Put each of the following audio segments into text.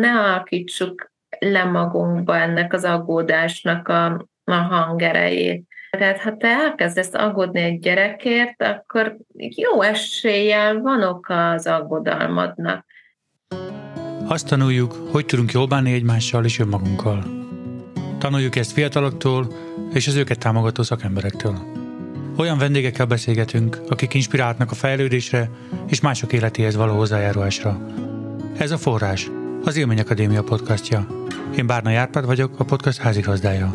ne alakítsuk le magunkba ennek az aggódásnak a, a hangerejét. Tehát ha te elkezdesz aggódni egy gyerekért, akkor jó eséllyel van oka az aggodalmadnak. Azt tanuljuk, hogy tudunk jól bánni egymással és önmagunkkal. Tanuljuk ezt fiataloktól és az őket támogató szakemberektől. Olyan vendégekkel beszélgetünk, akik inspiráltnak a fejlődésre és mások életéhez való hozzájárulásra. Ez a Forrás, az Élmény Akadémia podcastja. Én Bárna Járpád vagyok, a podcast házigazdája.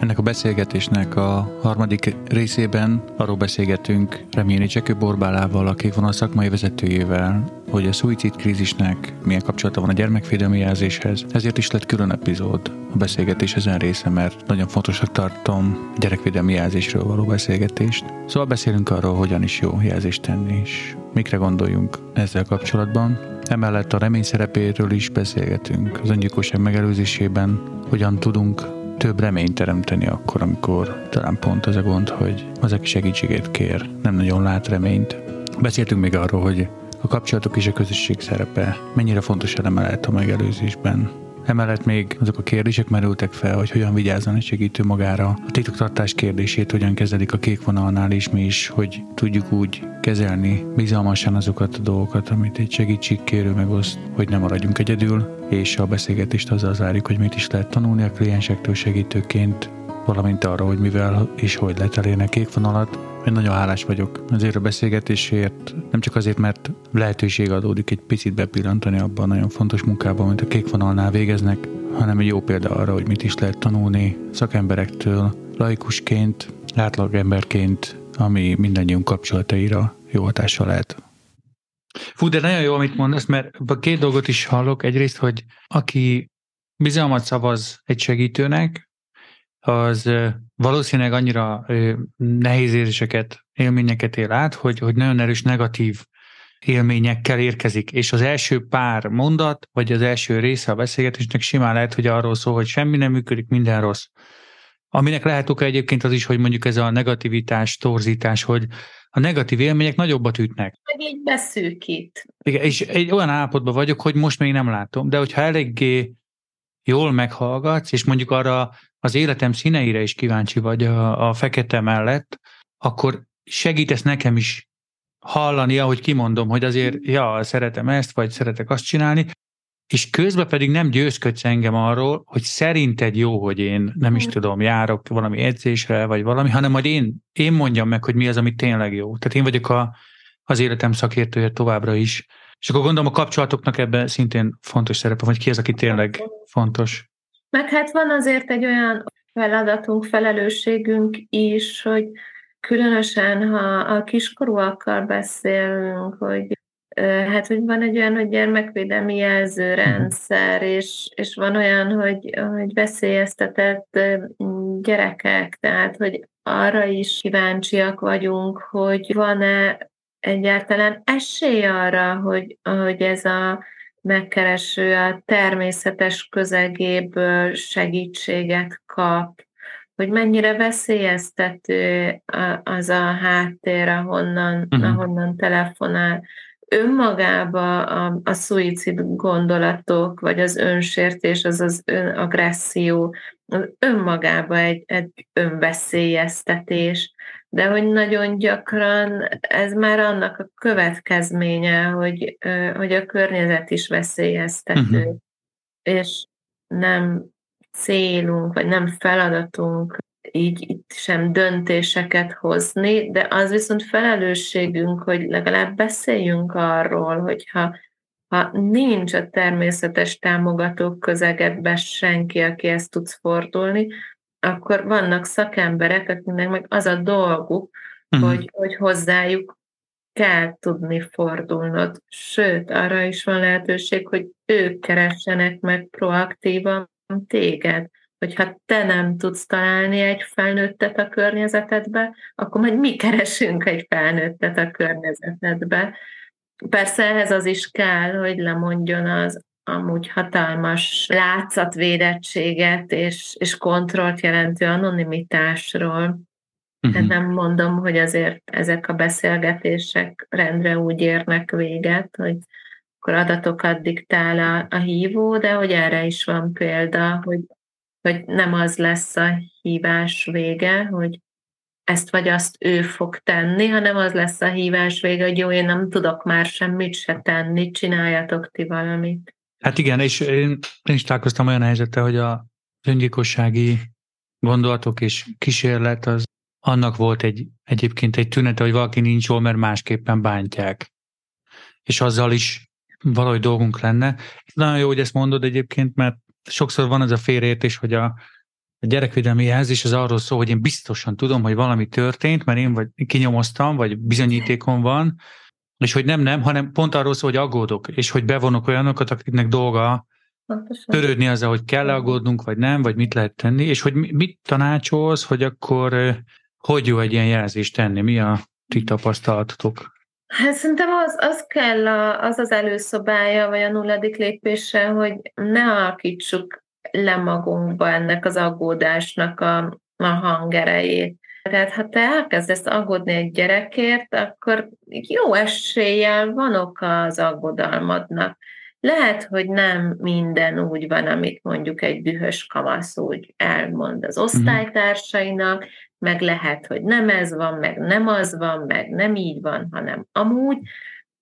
Ennek a beszélgetésnek a harmadik részében arról beszélgetünk Reményi Csekő Borbálával, aki van a szakmai vezetőjével, hogy a szuicid krízisnek milyen kapcsolata van a gyermekvédelmi jelzéshez. Ezért is lett külön epizód a beszélgetés ezen része, mert nagyon fontosnak tartom a gyerekvédelmi jelzésről való beszélgetést. Szóval beszélünk arról, hogyan is jó jelzést tenni, és mikre gondoljunk ezzel kapcsolatban. Emellett a remény szerepéről is beszélgetünk az öngyilkosság megelőzésében, hogyan tudunk több reményt teremteni akkor, amikor talán pont az a gond, hogy az, aki segítségét kér, nem nagyon lát reményt. Beszéltünk még arról, hogy a kapcsolatok és a közösség szerepe mennyire fontos eleme lehet a megelőzésben, Emellett még azok a kérdések merültek fel, hogy hogyan vigyázzon egy segítő magára. A titoktartás kérdését hogyan kezelik a kék vonalnál is mi is, hogy tudjuk úgy kezelni bizalmasan azokat a dolgokat, amit egy segítségkérő megoszt, hogy nem maradjunk egyedül, és a beszélgetést azzal zárjuk, hogy mit is lehet tanulni a kliensektől segítőként, valamint arra, hogy mivel és hogy lehet elérni a kék vonalat, én nagyon hálás vagyok azért a beszélgetésért, nem csak azért, mert lehetőség adódik egy picit bepillantani abban a nagyon fontos munkában, amit a kék vonalnál végeznek, hanem egy jó példa arra, hogy mit is lehet tanulni szakemberektől, laikusként, átlagemberként, ami mindannyiunk kapcsolataira jó hatással lehet. Fú, de nagyon jó, amit mondasz, mert két dolgot is hallok. Egyrészt, hogy aki bizalmat szavaz egy segítőnek, az valószínűleg annyira nehéz érzéseket, élményeket él át, hogy, hogy nagyon erős negatív élményekkel érkezik, és az első pár mondat, vagy az első része a beszélgetésnek simán lehet, hogy arról szól, hogy semmi nem működik, minden rossz. Aminek lehet oka egyébként az is, hogy mondjuk ez a negativitás, torzítás, hogy a negatív élmények nagyobbat ütnek. Meg így beszűkít. Igen, és egy olyan állapotban vagyok, hogy most még nem látom, de hogyha eléggé jól meghallgatsz, és mondjuk arra az életem színeire is kíváncsi vagy a, a fekete mellett, akkor segítesz nekem is hallani, ahogy kimondom, hogy azért, ja, szeretem ezt, vagy szeretek azt csinálni, és közben pedig nem győzködsz engem arról, hogy szerinted jó, hogy én nem is mhm. tudom, járok valami edzésre, vagy valami, hanem majd én, én mondjam meg, hogy mi az, ami tényleg jó. Tehát én vagyok a, az életem szakértője továbbra is. És akkor gondolom a kapcsolatoknak ebben szintén fontos szerepe, vagy ki az, aki tényleg fontos. Meg hát van azért egy olyan feladatunk, felelősségünk is, hogy különösen, ha a kiskorúakkal beszélünk, hogy hát, hogy van egy olyan, hogy gyermekvédelmi jelzőrendszer, mhm. és, és van olyan, hogy, hogy veszélyeztetett gyerekek, tehát, hogy arra is kíváncsiak vagyunk, hogy van-e egyáltalán esély arra, hogy, hogy ez a megkereső a természetes közegéből segítséget kap, hogy mennyire veszélyeztető az a háttér, ahonnan, uh-huh. ahonnan telefonál. Önmagába a, a szuicid gondolatok, vagy az önsértés, az az önagresszió, az önmagába egy, egy önveszélyeztetés, de hogy nagyon gyakran ez már annak a következménye, hogy, hogy a környezet is veszélyeztető, uh-huh. és nem célunk, vagy nem feladatunk így itt sem döntéseket hozni, de az viszont felelősségünk, hogy legalább beszéljünk arról, hogyha ha nincs a természetes támogatók közegedben senki, aki ezt tudsz fordulni, akkor vannak szakemberek, akiknek meg az a dolguk, uh-huh. hogy, hogy hozzájuk kell tudni fordulnod. Sőt, arra is van lehetőség, hogy ők keressenek meg proaktívan téged. Hogyha te nem tudsz találni egy felnőttet a környezetedbe, akkor majd mi keresünk egy felnőttet a környezetedbe. Persze ehhez az is kell, hogy lemondjon az amúgy hatalmas látszatvédettséget és, és kontrollt jelentő anonimitásról. Uh-huh. nem mondom, hogy azért ezek a beszélgetések rendre úgy érnek véget, hogy, akkor adatokat diktál a, a hívó, de hogy erre is van példa, hogy, hogy nem az lesz a hívás vége, hogy ezt vagy azt ő fog tenni, hanem az lesz a hívás vége, hogy jó, én nem tudok már semmit se tenni, csináljatok ti valamit. Hát igen, és én, én is találkoztam olyan helyzettel, hogy a öngyilkossági gondolatok és kísérlet az annak volt egy, egyébként egy tünete, hogy valaki nincs jól, mert másképpen bántják. És azzal is valahogy dolgunk lenne. Nagyon jó, hogy ezt mondod egyébként, mert sokszor van ez a félreértés, hogy a, a gyerekvédelmi jelzés az arról szól, hogy én biztosan tudom, hogy valami történt, mert én vagy kinyomoztam, vagy bizonyítékom van, és hogy nem, nem, hanem pont arról szól, hogy aggódok, és hogy bevonok olyanokat, akiknek dolga törődni azzal, hogy kell aggódnunk, vagy nem, vagy mit lehet tenni, és hogy mit tanácsolsz, hogy akkor hogy jó egy ilyen jelzést tenni, mi a ti tapasztalatotok? Hát szerintem az, az kell, a, az az előszobája, vagy a nulladik lépése, hogy ne alakítsuk le magunkba ennek az aggódásnak a, a hangerejét. Tehát ha te elkezdesz aggódni egy gyerekért, akkor jó eséllyel van oka az aggodalmadnak. Lehet, hogy nem minden úgy van, amit mondjuk egy dühös kamasz úgy elmond az mhm. osztálytársainak, meg lehet, hogy nem ez van, meg nem az van, meg nem így van, hanem amúgy,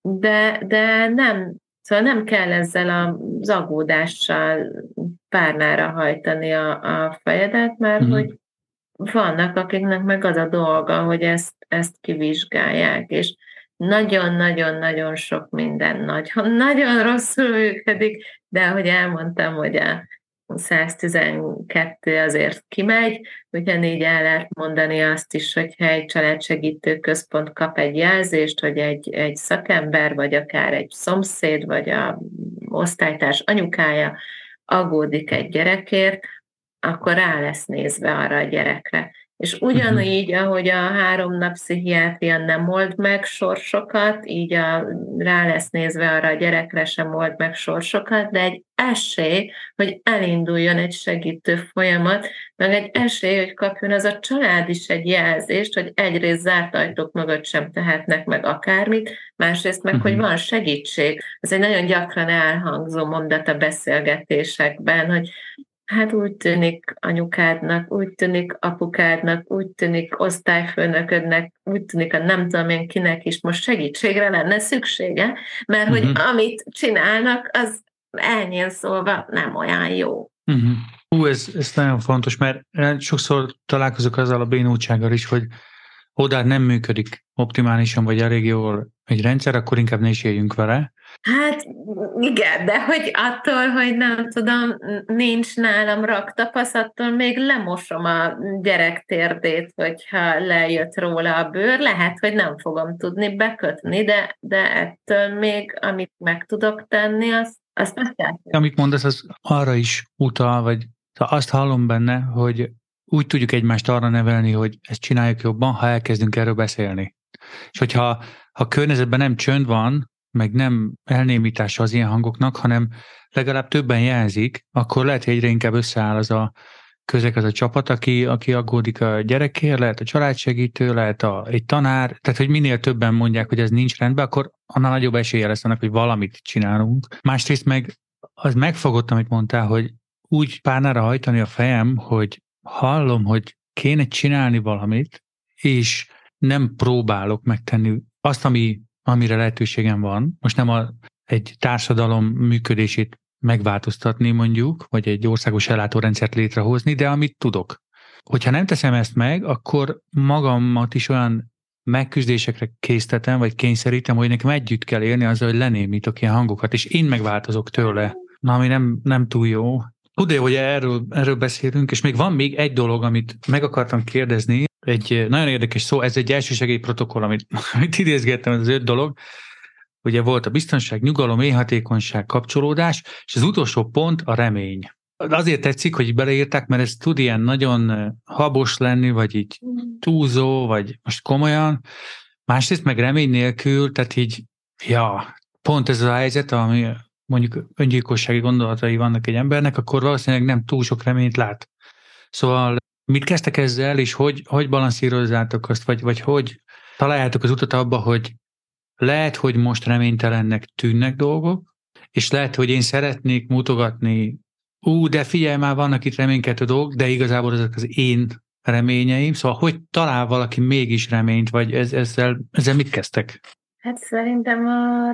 de, de nem, szóval nem kell ezzel az aggódással párnára hajtani a, a fejedet, mert mm-hmm. hogy vannak, akiknek meg az a dolga, hogy ezt, ezt kivizsgálják, és nagyon-nagyon-nagyon sok minden nagy, nagyon rosszul működik, de ahogy elmondtam, hogy a 112 azért kimegy, ugyanígy el lehet mondani azt is, hogyha egy családsegítő központ kap egy jelzést, hogy egy, egy szakember, vagy akár egy szomszéd, vagy a osztálytárs anyukája aggódik egy gyerekért, akkor rá lesz nézve arra a gyerekre. És ugyanígy, ahogy a három nap pszichiátria nem old meg sorsokat, így a, rá lesz nézve arra a gyerekre sem old meg sorsokat, de egy esély, hogy elinduljon egy segítő folyamat, meg egy esély, hogy kapjon az a család is egy jelzést, hogy egyrészt zárt ajtók mögött sem tehetnek meg akármit, másrészt meg, hogy mhm. van segítség. Ez egy nagyon gyakran elhangzó mondat a beszélgetésekben, hogy Hát úgy tűnik anyukádnak, úgy tűnik apukádnak, úgy tűnik osztályfőnöködnek, úgy tűnik a nem tudom én kinek is most segítségre lenne szüksége, mert uh-huh. hogy mhm. amit csinálnak, az elnyén szólva nem olyan jó. Uh-huh. Hú, ez, ez nagyon fontos, mert sokszor találkozok azzal a bénultsággal is, hogy oda nem működik optimálisan, vagy elég jól egy rendszer, akkor inkább ne is éljünk vele, Hát igen, de hogy attól, hogy nem tudom, nincs nálam raktapasz, attól még lemosom a gyerek térdét, hogyha lejött róla a bőr, lehet, hogy nem fogom tudni bekötni, de, de ettől még, amit meg tudok tenni, azt, azt meg kell. Amit mondasz, az arra is utal, vagy azt hallom benne, hogy úgy tudjuk egymást arra nevelni, hogy ezt csináljuk jobban, ha elkezdünk erről beszélni. És hogyha ha környezetben nem csönd van, meg nem elnémítása az ilyen hangoknak, hanem legalább többen jelzik, akkor lehet, hogy egyre inkább összeáll az a közeg, az a csapat, aki, aki aggódik a gyerekért, lehet a családsegítő, lehet a, egy tanár, tehát hogy minél többen mondják, hogy ez nincs rendben, akkor annál nagyobb esélye lesz annak, hogy valamit csinálunk. Másrészt meg az megfogott, amit mondtál, hogy úgy párnára hajtani a fejem, hogy hallom, hogy kéne csinálni valamit, és nem próbálok megtenni azt, ami amire lehetőségem van. Most nem a, egy társadalom működését megváltoztatni mondjuk, vagy egy országos ellátórendszert létrehozni, de amit tudok. Hogyha nem teszem ezt meg, akkor magamat is olyan megküzdésekre késztetem, vagy kényszerítem, hogy nekem együtt kell élni azzal, hogy lenémítok ilyen hangokat, és én megváltozok tőle. Na, ami nem, nem túl jó. Tudja, hogy erről, erről beszélünk, és még van még egy dolog, amit meg akartam kérdezni, egy nagyon érdekes szó, ez egy elsősegély protokoll, amit, amit idézgettem, ez az öt dolog. Ugye volt a biztonság, nyugalom, éhatékonyság, kapcsolódás, és az utolsó pont a remény. Azért tetszik, hogy beleírták, mert ez tud ilyen nagyon habos lenni, vagy így túlzó, vagy most komolyan. Másrészt meg remény nélkül, tehát így, ja, pont ez a helyzet, ami mondjuk öngyilkossági gondolatai vannak egy embernek, akkor valószínűleg nem túl sok reményt lát. Szóval mit kezdtek ezzel, és hogy, hogy balanszírozzátok azt, vagy, vagy hogy találjátok az utat abba, hogy lehet, hogy most reménytelennek tűnnek dolgok, és lehet, hogy én szeretnék mutogatni, ú, de figyelj már, vannak itt reménykedő dolgok, de igazából ezek az én reményeim, szóval hogy talál valaki mégis reményt, vagy ez, ezzel, ezzel mit kezdtek? Hát szerintem a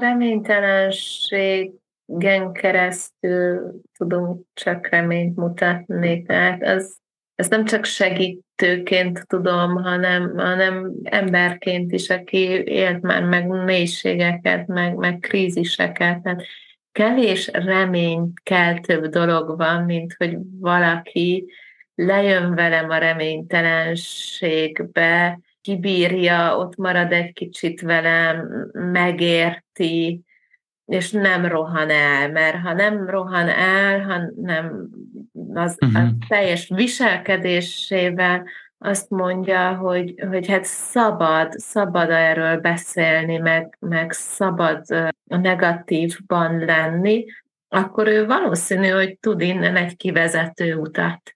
reménytelenségen keresztül tudunk csak reményt mutatni, tehát az, ez nem csak segítőként tudom, hanem, hanem emberként is, aki élt már meg mélységeket, meg, meg kríziseket. Tehát kevés reményt kell több dolog van, mint hogy valaki lejön velem a reménytelenségbe, kibírja, ott marad egy kicsit velem, megérti, és nem rohan el, mert ha nem rohan el, hanem az uh-huh. a mhm. teljes viselkedésével azt mondja, hogy, hogy hát szabad, szabad erről beszélni, meg, meg szabad a negatívban lenni, akkor ő valószínű, hogy tud innen egy kivezető utat.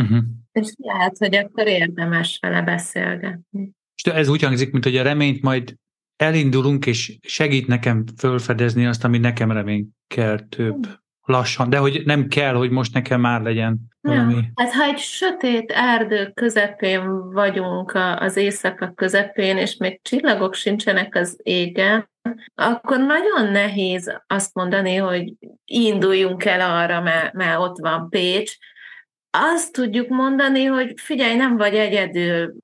Uh-huh. És lehet, hogy akkor érdemes vele beszélgetni. És ez úgy hangzik, mint hogy a reményt majd elindulunk, és segít nekem fölfedezni azt, ami nekem remény kell több. Lassan, de hogy nem kell, hogy most nekem már legyen valami. Ja, hát ha egy sötét erdő közepén vagyunk az éjszaka közepén, és még csillagok sincsenek az égen, akkor nagyon nehéz azt mondani, hogy induljunk el arra, mert, mert ott van Pécs, azt tudjuk mondani, hogy figyelj, nem vagy egyedül,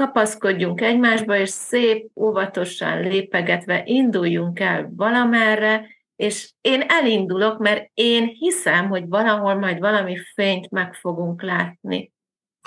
kapaszkodjunk egymásba, és szép, óvatosan lépegetve induljunk el valamerre, és én elindulok, mert én hiszem, hogy valahol majd valami fényt meg fogunk látni.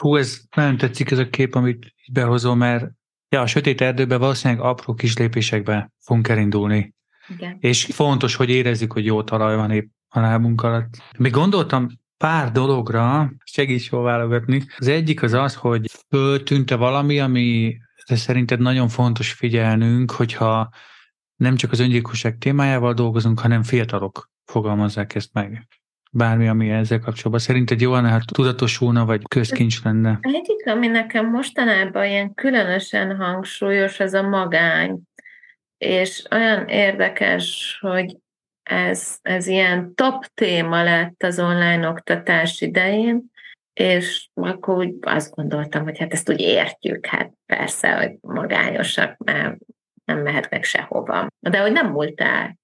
Hú, ez nagyon tetszik ez a kép, amit behozom, mert ja, a sötét erdőben valószínűleg apró kis lépésekbe fogunk elindulni. Igen. És fontos, hogy érezzük, hogy jó talaj van épp a lábunk alatt. Még gondoltam pár dologra segíts jól válogatni. Az egyik az az, hogy föltűnte valami, ami de szerinted nagyon fontos figyelnünk, hogyha nem csak az öngyilkosság témájával dolgozunk, hanem fiatalok fogalmazzák ezt meg. Bármi, ami ezzel kapcsolatban. Szerinted jó lenne, hát tudatosulna, vagy közkincs lenne? Egyik, ami nekem mostanában ilyen különösen hangsúlyos, az a magány. És olyan érdekes, hogy ez, ez ilyen top téma lett az online oktatás idején, és akkor úgy azt gondoltam, hogy hát ezt úgy értjük, hát persze, hogy magányosak, mert nem mehetnek sehova. De hogy nem múlt el.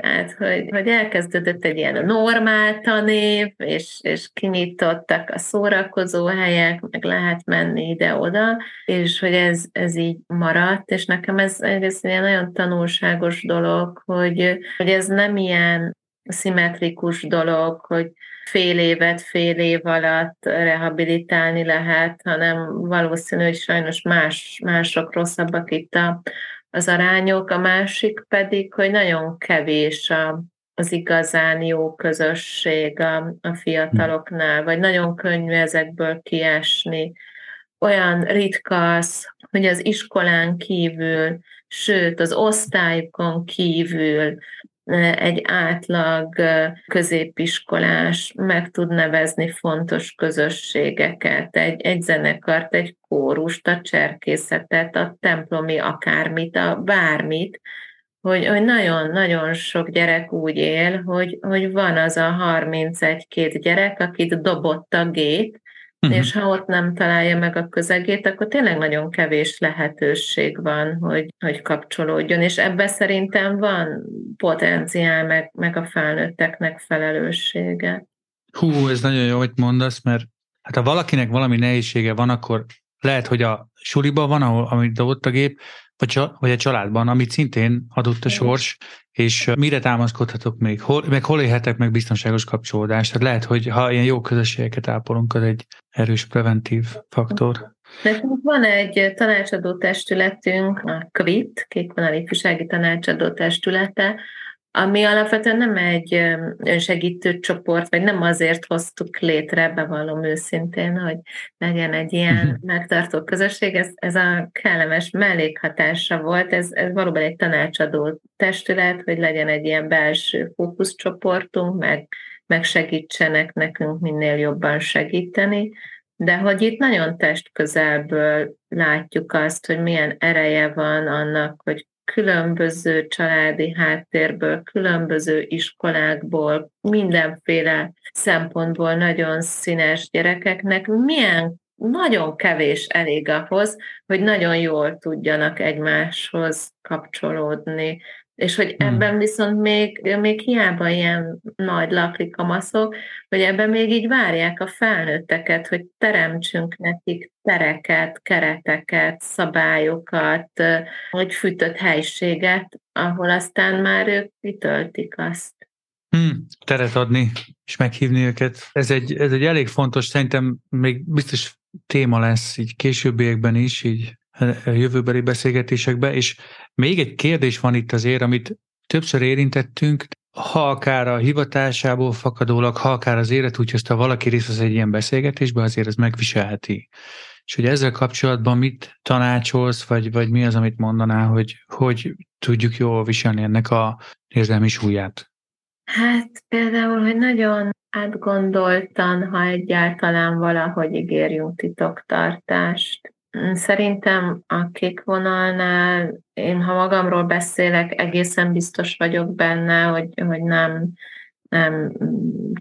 Tehát, hogy, hogy elkezdődött egy ilyen normál tanév, és, és kinyitottak a szórakozó helyek, meg lehet menni ide-oda, és hogy ez, ez így maradt, és nekem ez egyrészt egy nagyon tanulságos dolog, hogy, hogy ez nem ilyen szimmetrikus dolog, hogy fél évet, fél év alatt rehabilitálni lehet, hanem valószínű, hogy sajnos más, mások rosszabbak itt a, az arányok, a másik pedig, hogy nagyon kevés a, az igazán jó közösség a, a fiataloknál, vagy nagyon könnyű ezekből kiesni. Olyan ritka az, hogy az iskolán kívül, sőt az osztályokon kívül egy átlag középiskolás meg tud nevezni fontos közösségeket, egy, egy zenekart, egy kórust, a cserkészetet, a templomi akármit, a bármit, hogy, hogy nagyon-nagyon sok gyerek úgy él, hogy, hogy van az a 31-két gyerek, akit dobott a gép, Uh-huh. És ha ott nem találja meg a közegét, akkor tényleg nagyon kevés lehetőség van, hogy, hogy kapcsolódjon. És ebben szerintem van potenciál, meg, meg a felnőtteknek felelőssége. Hú, ez nagyon jó, hogy mondasz, mert hát ha valakinek valami nehézsége van, akkor lehet, hogy a suliban van, ahol, amit dobott a gép, vagy, vagy a családban, amit szintén adott a sors, és mire támaszkodhatok még, hol, meg hol élhetek meg biztonságos kapcsolódást. Tehát lehet, hogy ha ilyen jó közösségeket ápolunk, az egy erős preventív faktor. Nekünk van egy tanácsadó testületünk, a KVIT, Kékvonal Ifjúsági Tanácsadó Testülete, ami alapvetően nem egy önsegítő csoport, vagy nem azért hoztuk létre, bevallom őszintén, hogy legyen egy ilyen uh-huh. megtartó közösség, ez, ez a kellemes mellékhatása volt, ez, ez valóban egy tanácsadó testület, hogy legyen egy ilyen belső fókuszcsoportunk, meg, meg segítsenek nekünk minél jobban segíteni, de hogy itt nagyon test közelből látjuk azt, hogy milyen ereje van annak, hogy különböző családi háttérből, különböző iskolákból, mindenféle szempontból nagyon színes gyerekeknek milyen nagyon kevés elég ahhoz, hogy nagyon jól tudjanak egymáshoz kapcsolódni. És hogy hmm. ebben viszont még, még hiába ilyen nagy lakli kamaszok, hogy ebben még így várják a felnőtteket, hogy teremtsünk nekik tereket, kereteket, szabályokat, hogy fűtött helységet, ahol aztán már ők kitöltik azt. Hmm, teret adni és meghívni őket. Ez egy, ez egy elég fontos, szerintem még biztos téma lesz így későbbiekben is, így jövőbeli beszélgetésekbe, és még egy kérdés van itt azért, amit többször érintettünk, ha akár a hivatásából fakadólag, ha akár az élet úgy hozta valaki részt az egy ilyen beszélgetésbe, azért ez megviselheti. És hogy ezzel kapcsolatban mit tanácsolsz, vagy, vagy mi az, amit mondanál, hogy hogy tudjuk jól viselni ennek a érzelmi súlyát? Hát például, hogy nagyon átgondoltan, ha egyáltalán valahogy ígérjünk titoktartást. Szerintem a kék vonalnál, én ha magamról beszélek, egészen biztos vagyok benne, hogy, hogy nem, nem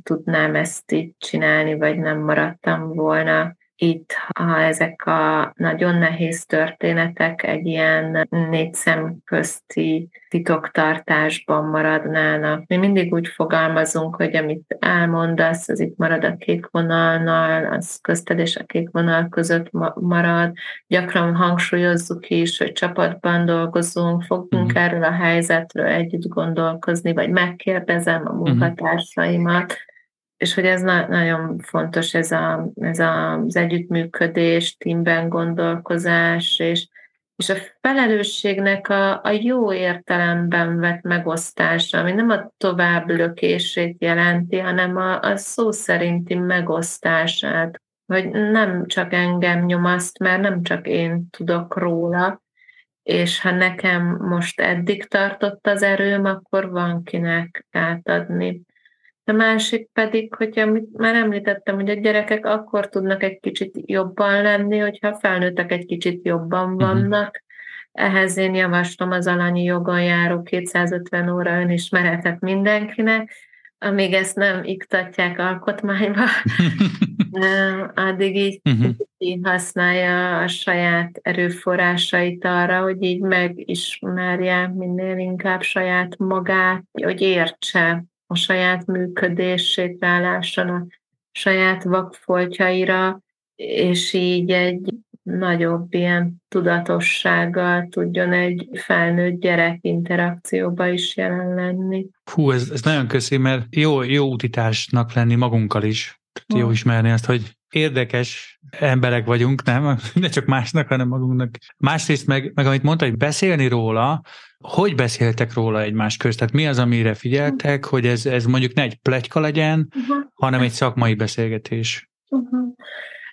tudnám ezt így csinálni, vagy nem maradtam volna itt, ha ezek a nagyon nehéz történetek egy ilyen négy szem közti titoktartásban maradnának. Mi mindig úgy fogalmazunk, hogy amit elmondasz, az itt marad a kék vonalnal, az közted és a kék vonal között marad. Gyakran hangsúlyozzuk is, hogy csapatban dolgozunk, fogunk mm. erről a helyzetről együtt gondolkozni, vagy megkérdezem a mhm. munkatársaimat, és hogy ez na- nagyon fontos, ez, a, ez a, az együttműködés, teamben gondolkozás, és, és a felelősségnek a, a jó értelemben vett megosztása, ami nem a tovább lökését jelenti, hanem a, a szó szerinti megosztását, hogy nem csak engem nyomaszt, mert nem csak én tudok róla, és ha nekem most eddig tartott az erőm, akkor van kinek átadni. A másik pedig, hogy amit már említettem, hogy a gyerekek akkor tudnak egy kicsit jobban lenni, hogyha felnőttek egy kicsit jobban mhm. vannak. Uh-huh. Ehhez én javaslom az alanyi jogon járó 250 óra önismeretet mindenkinek, amíg ezt nem iktatják alkotmányba, addig így uh-huh. használja a saját erőforrásait arra, hogy így megismerje minél inkább saját magát, hogy értse a saját működését rálásson a saját vakfoltjaira, és így egy nagyobb ilyen tudatossággal tudjon egy felnőtt gyerek interakcióba is jelen lenni. Hú, ez, ez nagyon köszi, mert jó, jó utitásnak lenni magunkkal is. Jó ismerni azt, hogy érdekes emberek vagyunk, nem? Ne csak másnak, hanem magunknak. Másrészt meg, meg amit mondta, hogy beszélni róla, hogy beszéltek róla egymás közt? Tehát mi az, amire figyeltek, hogy ez, ez mondjuk ne egy plegyka legyen, uh-huh. hanem egy szakmai beszélgetés? Uh-huh.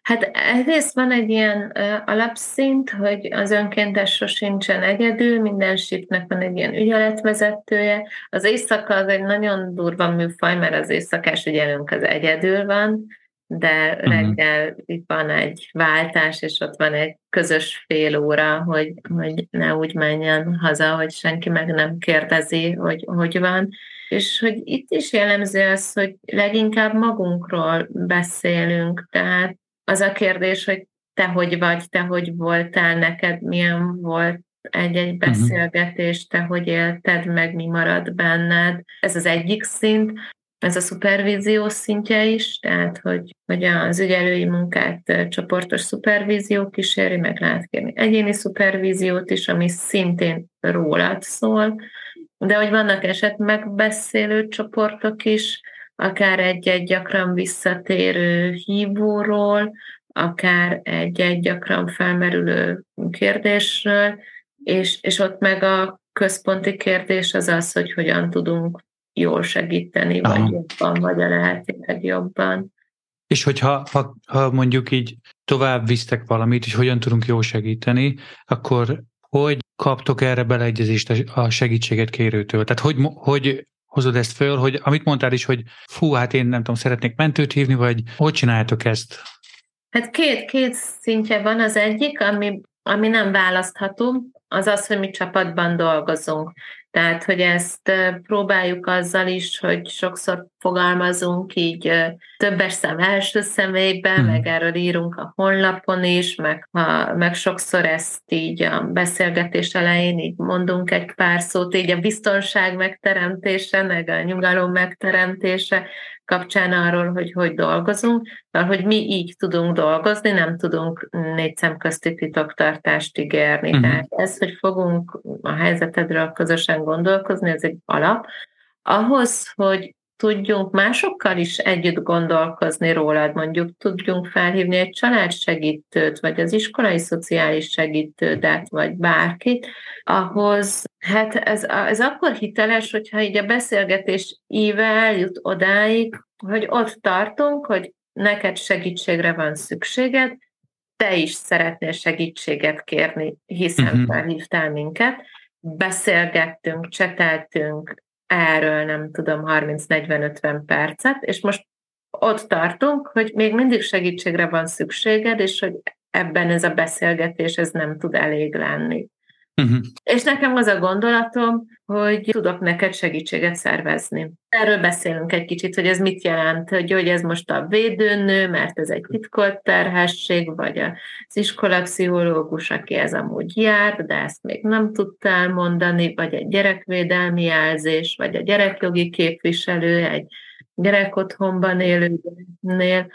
Hát egyrészt van egy ilyen uh, alapszint, hogy az önkéntes sosincsen egyedül, minden shiftnek van egy ilyen ügyeletvezetője. Az éjszaka az egy nagyon durva műfaj, mert az éjszakás ügyelünk az egyedül van, de uh-huh. reggel itt van egy váltás, és ott van egy közös fél óra, hogy, hogy ne úgy menjen haza, hogy senki meg nem kérdezi, hogy hogy van. És hogy itt is jellemző az, hogy leginkább magunkról beszélünk, tehát az a kérdés, hogy te hogy vagy, te hogy voltál, neked milyen volt egy-egy mhm. beszélgetés, te hogy élted meg, mi marad benned. Ez az egyik szint ez a szupervízió szintje is, tehát hogy, hogy az ügyelői munkát csoportos szupervízió kíséri, meg lehet kérni egyéni szupervíziót is, ami szintén rólad szól, de hogy vannak eset megbeszélő csoportok is, akár egy-egy gyakran visszatérő hívóról, akár egy-egy gyakran felmerülő kérdésről, és, és ott meg a központi kérdés az az, hogy hogyan tudunk jól segíteni, Aha. vagy jobban, vagy a lehetőleg jobban. És hogyha ha, ha mondjuk így tovább visztek valamit, és hogyan tudunk jól segíteni, akkor hogy kaptok erre beleegyezést a segítséget kérőtől? Tehát hogy, hogy hozod ezt föl, hogy amit mondtál is, hogy fú, hát én nem tudom, szeretnék mentőt hívni, vagy hogy csináltok ezt? Hát két, két szintje van. Az egyik, ami, ami nem választható, az az, hogy mi csapatban dolgozunk. Tehát, hogy ezt próbáljuk azzal is, hogy sokszor fogalmazunk így többes szem első személyben, mm. meg erről írunk a honlapon is, meg, ha, meg sokszor ezt így a beszélgetés elején így mondunk egy pár szót, így a biztonság megteremtése, meg a nyugalom megteremtése, kapcsán arról, hogy hogy dolgozunk, mert hogy mi így tudunk dolgozni, nem tudunk négy szem közti titoktartást ígérni. Uh-huh. Tehát ez, hogy fogunk a helyzetedről közösen gondolkozni, ez egy alap. Ahhoz, hogy tudjunk másokkal is együtt gondolkozni rólad, mondjuk tudjunk felhívni egy családsegítőt, vagy az iskolai szociális segítődet, vagy bárkit, ahhoz, hát ez, ez akkor hiteles, hogyha így a beszélgetés íve eljut odáig, hogy ott tartunk, hogy neked segítségre van szükséged, te is szeretnél segítséget kérni, hiszen uh-huh. felhívtál minket, beszélgettünk, cseteltünk, erről nem tudom, 30-40-50 percet, és most ott tartunk, hogy még mindig segítségre van szükséged, és hogy ebben ez a beszélgetés ez nem tud elég lenni. Uh-huh. És nekem az a gondolatom, hogy tudok neked segítséget szervezni. Erről beszélünk egy kicsit, hogy ez mit jelent, hogy, hogy ez most a védőnő, mert ez egy titkolt terhesség, vagy az iskolapszichológus, aki ez amúgy jár, de ezt még nem tudtál mondani, vagy egy gyerekvédelmi jelzés, vagy a gyerekjogi képviselő, egy gyerekotthonban élőnél,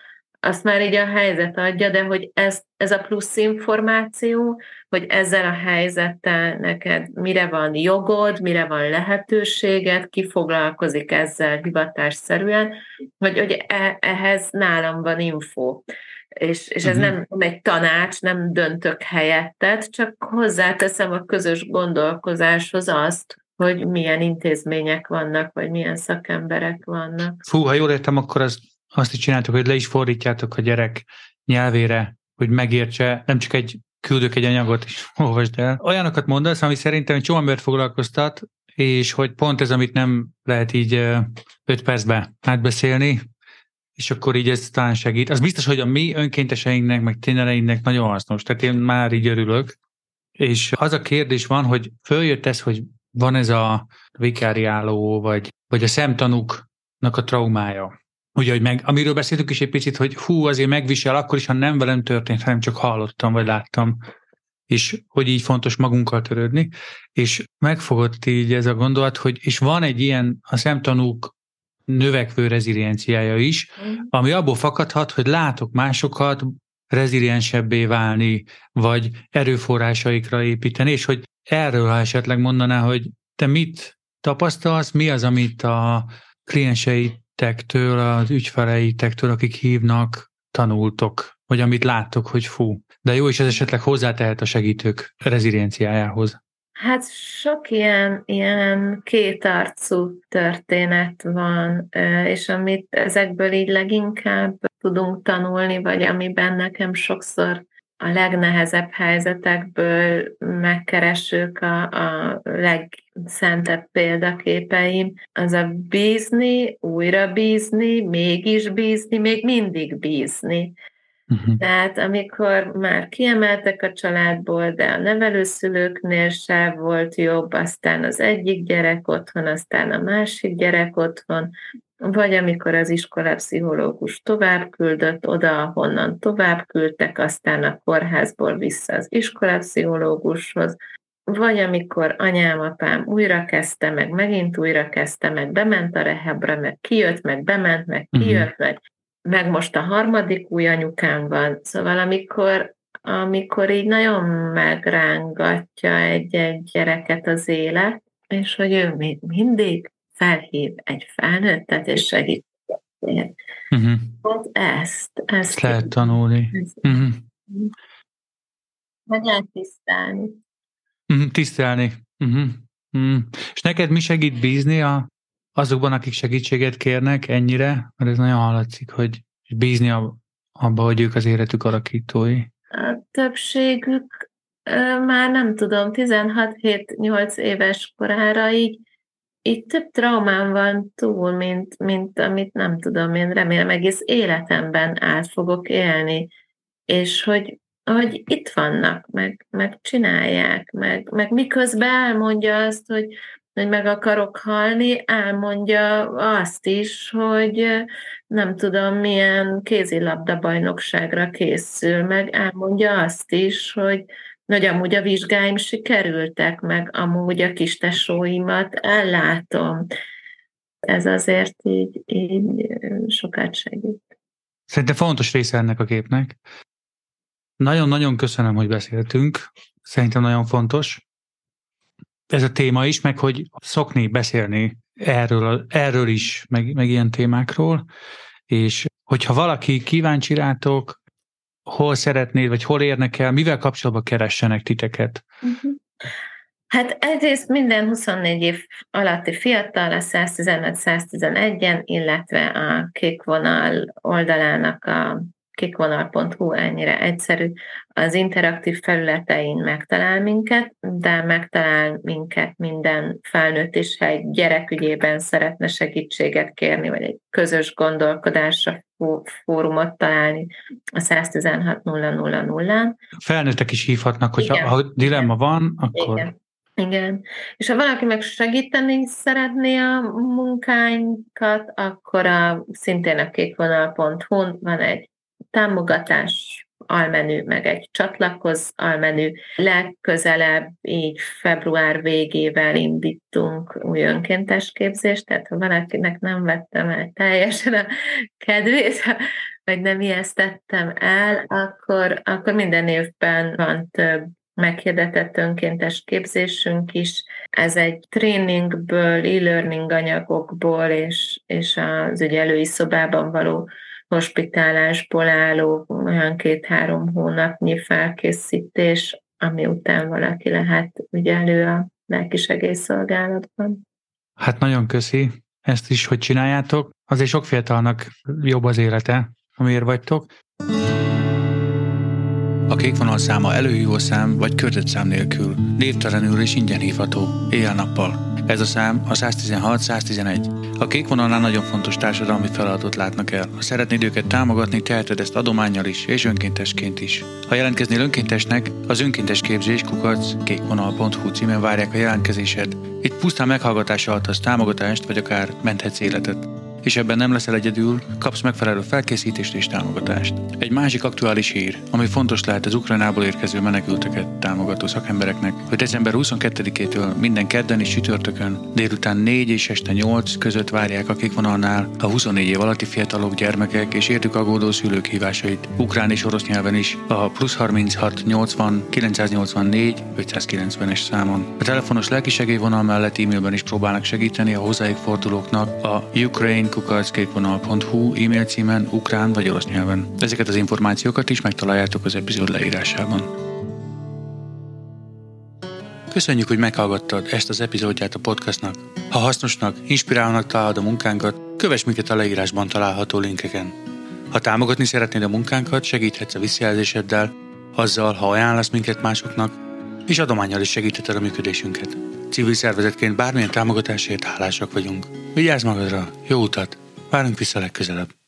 azt már így a helyzet adja, de hogy ez, ez a plusz információ, hogy ezzel a helyzettel neked mire van jogod, mire van lehetőséged, ki foglalkozik ezzel hivatásszerűen, vagy hogy e, ehhez nálam van info. És, és ez uh-huh. nem egy tanács, nem döntök helyetted, csak hozzáteszem a közös gondolkozáshoz azt, hogy milyen intézmények vannak, vagy milyen szakemberek vannak. Fú, ha jól értem, akkor az azt is csináltok, hogy le is fordítjátok a gyerek nyelvére, hogy megértse, nem csak egy küldök egy anyagot, és olvasd el. Olyanokat mondasz, ami szerintem egy csomó foglalkoztat, és hogy pont ez, amit nem lehet így öt percbe átbeszélni, és akkor így ez talán segít. Az biztos, hogy a mi önkénteseinknek, meg tényeleinknek nagyon hasznos. Tehát én már így örülök. És az a kérdés van, hogy följött ez, hogy van ez a vikáriáló, vagy, vagy a szemtanúknak a traumája. Ugye, hogy meg, amiről beszéltük is egy picit, hogy hú, azért megvisel akkor is, ha nem velem történt, hanem csak hallottam, vagy láttam, és hogy így fontos magunkkal törődni, és megfogott így ez a gondolat, hogy és van egy ilyen a szemtanúk növekvő rezilienciája is, mm. ami abból fakadhat, hogy látok másokat reziliensebbé válni, vagy erőforrásaikra építeni, és hogy erről, ha esetleg mondaná, hogy te mit tapasztalsz, mi az, amit a klienseit tektől, az ügyfeleitektől, akik hívnak, tanultok, vagy amit láttok, hogy fú. De jó is ez esetleg hozzátehet a segítők rezilienciájához. Hát sok ilyen, ilyen kétarcú történet van, és amit ezekből így leginkább tudunk tanulni, vagy amiben nekem sokszor a legnehezebb helyzetekből megkeresők a, a legszentebb példaképeim, az a bízni, újra bízni, mégis bízni, még mindig bízni. Uh-huh. Tehát amikor már kiemeltek a családból, de a nevelőszülőknél se volt jobb, aztán az egyik gyerek otthon, aztán a másik gyerek otthon, vagy amikor az iskolapszichológus tovább küldött oda, ahonnan tovább küldtek, aztán a kórházból vissza az iskolapszichológushoz, vagy amikor anyám, apám újra kezdte, meg megint újra kezdte, meg bement a rehabra, meg kijött, meg bement, meg mhm. kijött, uh-huh. meg, meg most a harmadik új anyukám van. Szóval amikor, amikor így nagyon megrángatja egy-egy gyereket az élet, és hogy ő még mindig felhív egy felnőttet, és segít. Uh-huh. Hát ezt, ezt, lehet tanulni. Ezt, uh-huh. Meg lehet tisztelni. Uh-huh, tisztelni. Uh-huh. Uh-huh. És neked mi segít bízni a, azokban, akik segítséget kérnek ennyire? Mert ez nagyon hallatszik, hogy bízni abba, hogy ők az életük alakítói. A többségük már nem tudom, 16-7-8 éves korára így itt több traumám van túl, mint, mint amit nem tudom, én remélem egész életemben át fogok élni. És hogy hogy itt vannak, meg, meg csinálják, meg, meg miközben elmondja azt, hogy, hogy meg akarok halni, elmondja azt is, hogy nem tudom, milyen kézilabda bajnokságra készül, meg elmondja azt is, hogy hogy amúgy a vizsgáim sikerültek, meg amúgy a kis tesóimat ellátom. Ez azért így, így sokat segít. Szerintem fontos része ennek a képnek. Nagyon-nagyon köszönöm, hogy beszéltünk. Szerintem nagyon fontos. Ez a téma is, meg hogy szokni beszélni erről, erről is, meg, meg ilyen témákról, és hogyha valaki kíváncsi rátok, hol szeretnéd, vagy hol érnek el, mivel kapcsolatban keressenek titeket? Uh-huh. Hát egyrészt minden 24 év alatti fiatal a 115-111-en, illetve a kék vonal oldalának a kékvonal.hu ennyire egyszerű. Az interaktív felületein megtalál minket, de megtalál minket minden felnőtt is, ha egy gyerek ügyében szeretne segítséget kérni, vagy egy közös gondolkodásra fórumot találni a 116 000 Felnőttek is hívhatnak, hogyha Igen. ha dilemma van, akkor... Igen. Igen. És ha valaki meg segíteni szeretné a munkánkat, akkor a, szintén a kékvonal.hu van egy támogatás almenü, meg egy csatlakoz almenü. Legközelebb így február végével indítunk új önkéntes képzést, tehát ha valakinek nem vettem el teljesen a kedvét, vagy nem ijesztettem el, akkor, akkor minden évben van több meghirdetett önkéntes képzésünk is. Ez egy tréningből, e-learning anyagokból és, és az ügyelői szobában való hospitálásból álló olyan két-három hónapnyi felkészítés, ami után valaki lehet ügyelő a lelkisegélyszolgálatban. Hát nagyon köszi ezt is, hogy csináljátok. Azért sok fiatalnak jobb az élete, amiért vagytok. A kék vonal száma előhívó szám vagy szám nélkül, névtelenül és ingyen hívható, éjjel-nappal. Ez a szám a 116-111. A kék vonalnál nagyon fontos társadalmi feladatot látnak el. Ha szeretnéd őket támogatni, teheted ezt adományjal is, és önkéntesként is. Ha jelentkeznél önkéntesnek, az önkéntes képzés kukac kékvonal.hu címen várják a jelentkezésed. Itt pusztán meghallgatása adhatsz támogatást, vagy akár menthetsz életet és ebben nem leszel egyedül, kapsz megfelelő felkészítést és támogatást. Egy másik aktuális hír, ami fontos lehet az Ukrajnából érkező menekülteket támogató szakembereknek, hogy december 22-től minden kedden és csütörtökön délután 4 és este 8 között várják a kékvonalnál a 24 év alatti fiatalok, gyermekek és értük aggódó szülők hívásait, ukrán és orosz nyelven is, a plusz 36 80 984 590-es számon. A telefonos lelkisegélyvonal mellett e-mailben is próbálnak segíteni a hozzájuk fordulóknak a Ukraine kukackékvonal.hu e-mail címen, ukrán vagy orosz nyelven. Ezeket az információkat is megtaláljátok az epizód leírásában. Köszönjük, hogy meghallgattad ezt az epizódját a podcastnak. Ha hasznosnak, inspirálónak találod a munkánkat, kövess minket a leírásban található linkeken. Ha támogatni szeretnéd a munkánkat, segíthetsz a visszajelzéseddel, azzal, ha ajánlasz minket másoknak, és adományjal is segítheted a működésünket. Civil szervezetként bármilyen támogatásért hálásak vagyunk. Vigyázz magadra, jó utat, várunk vissza legközelebb.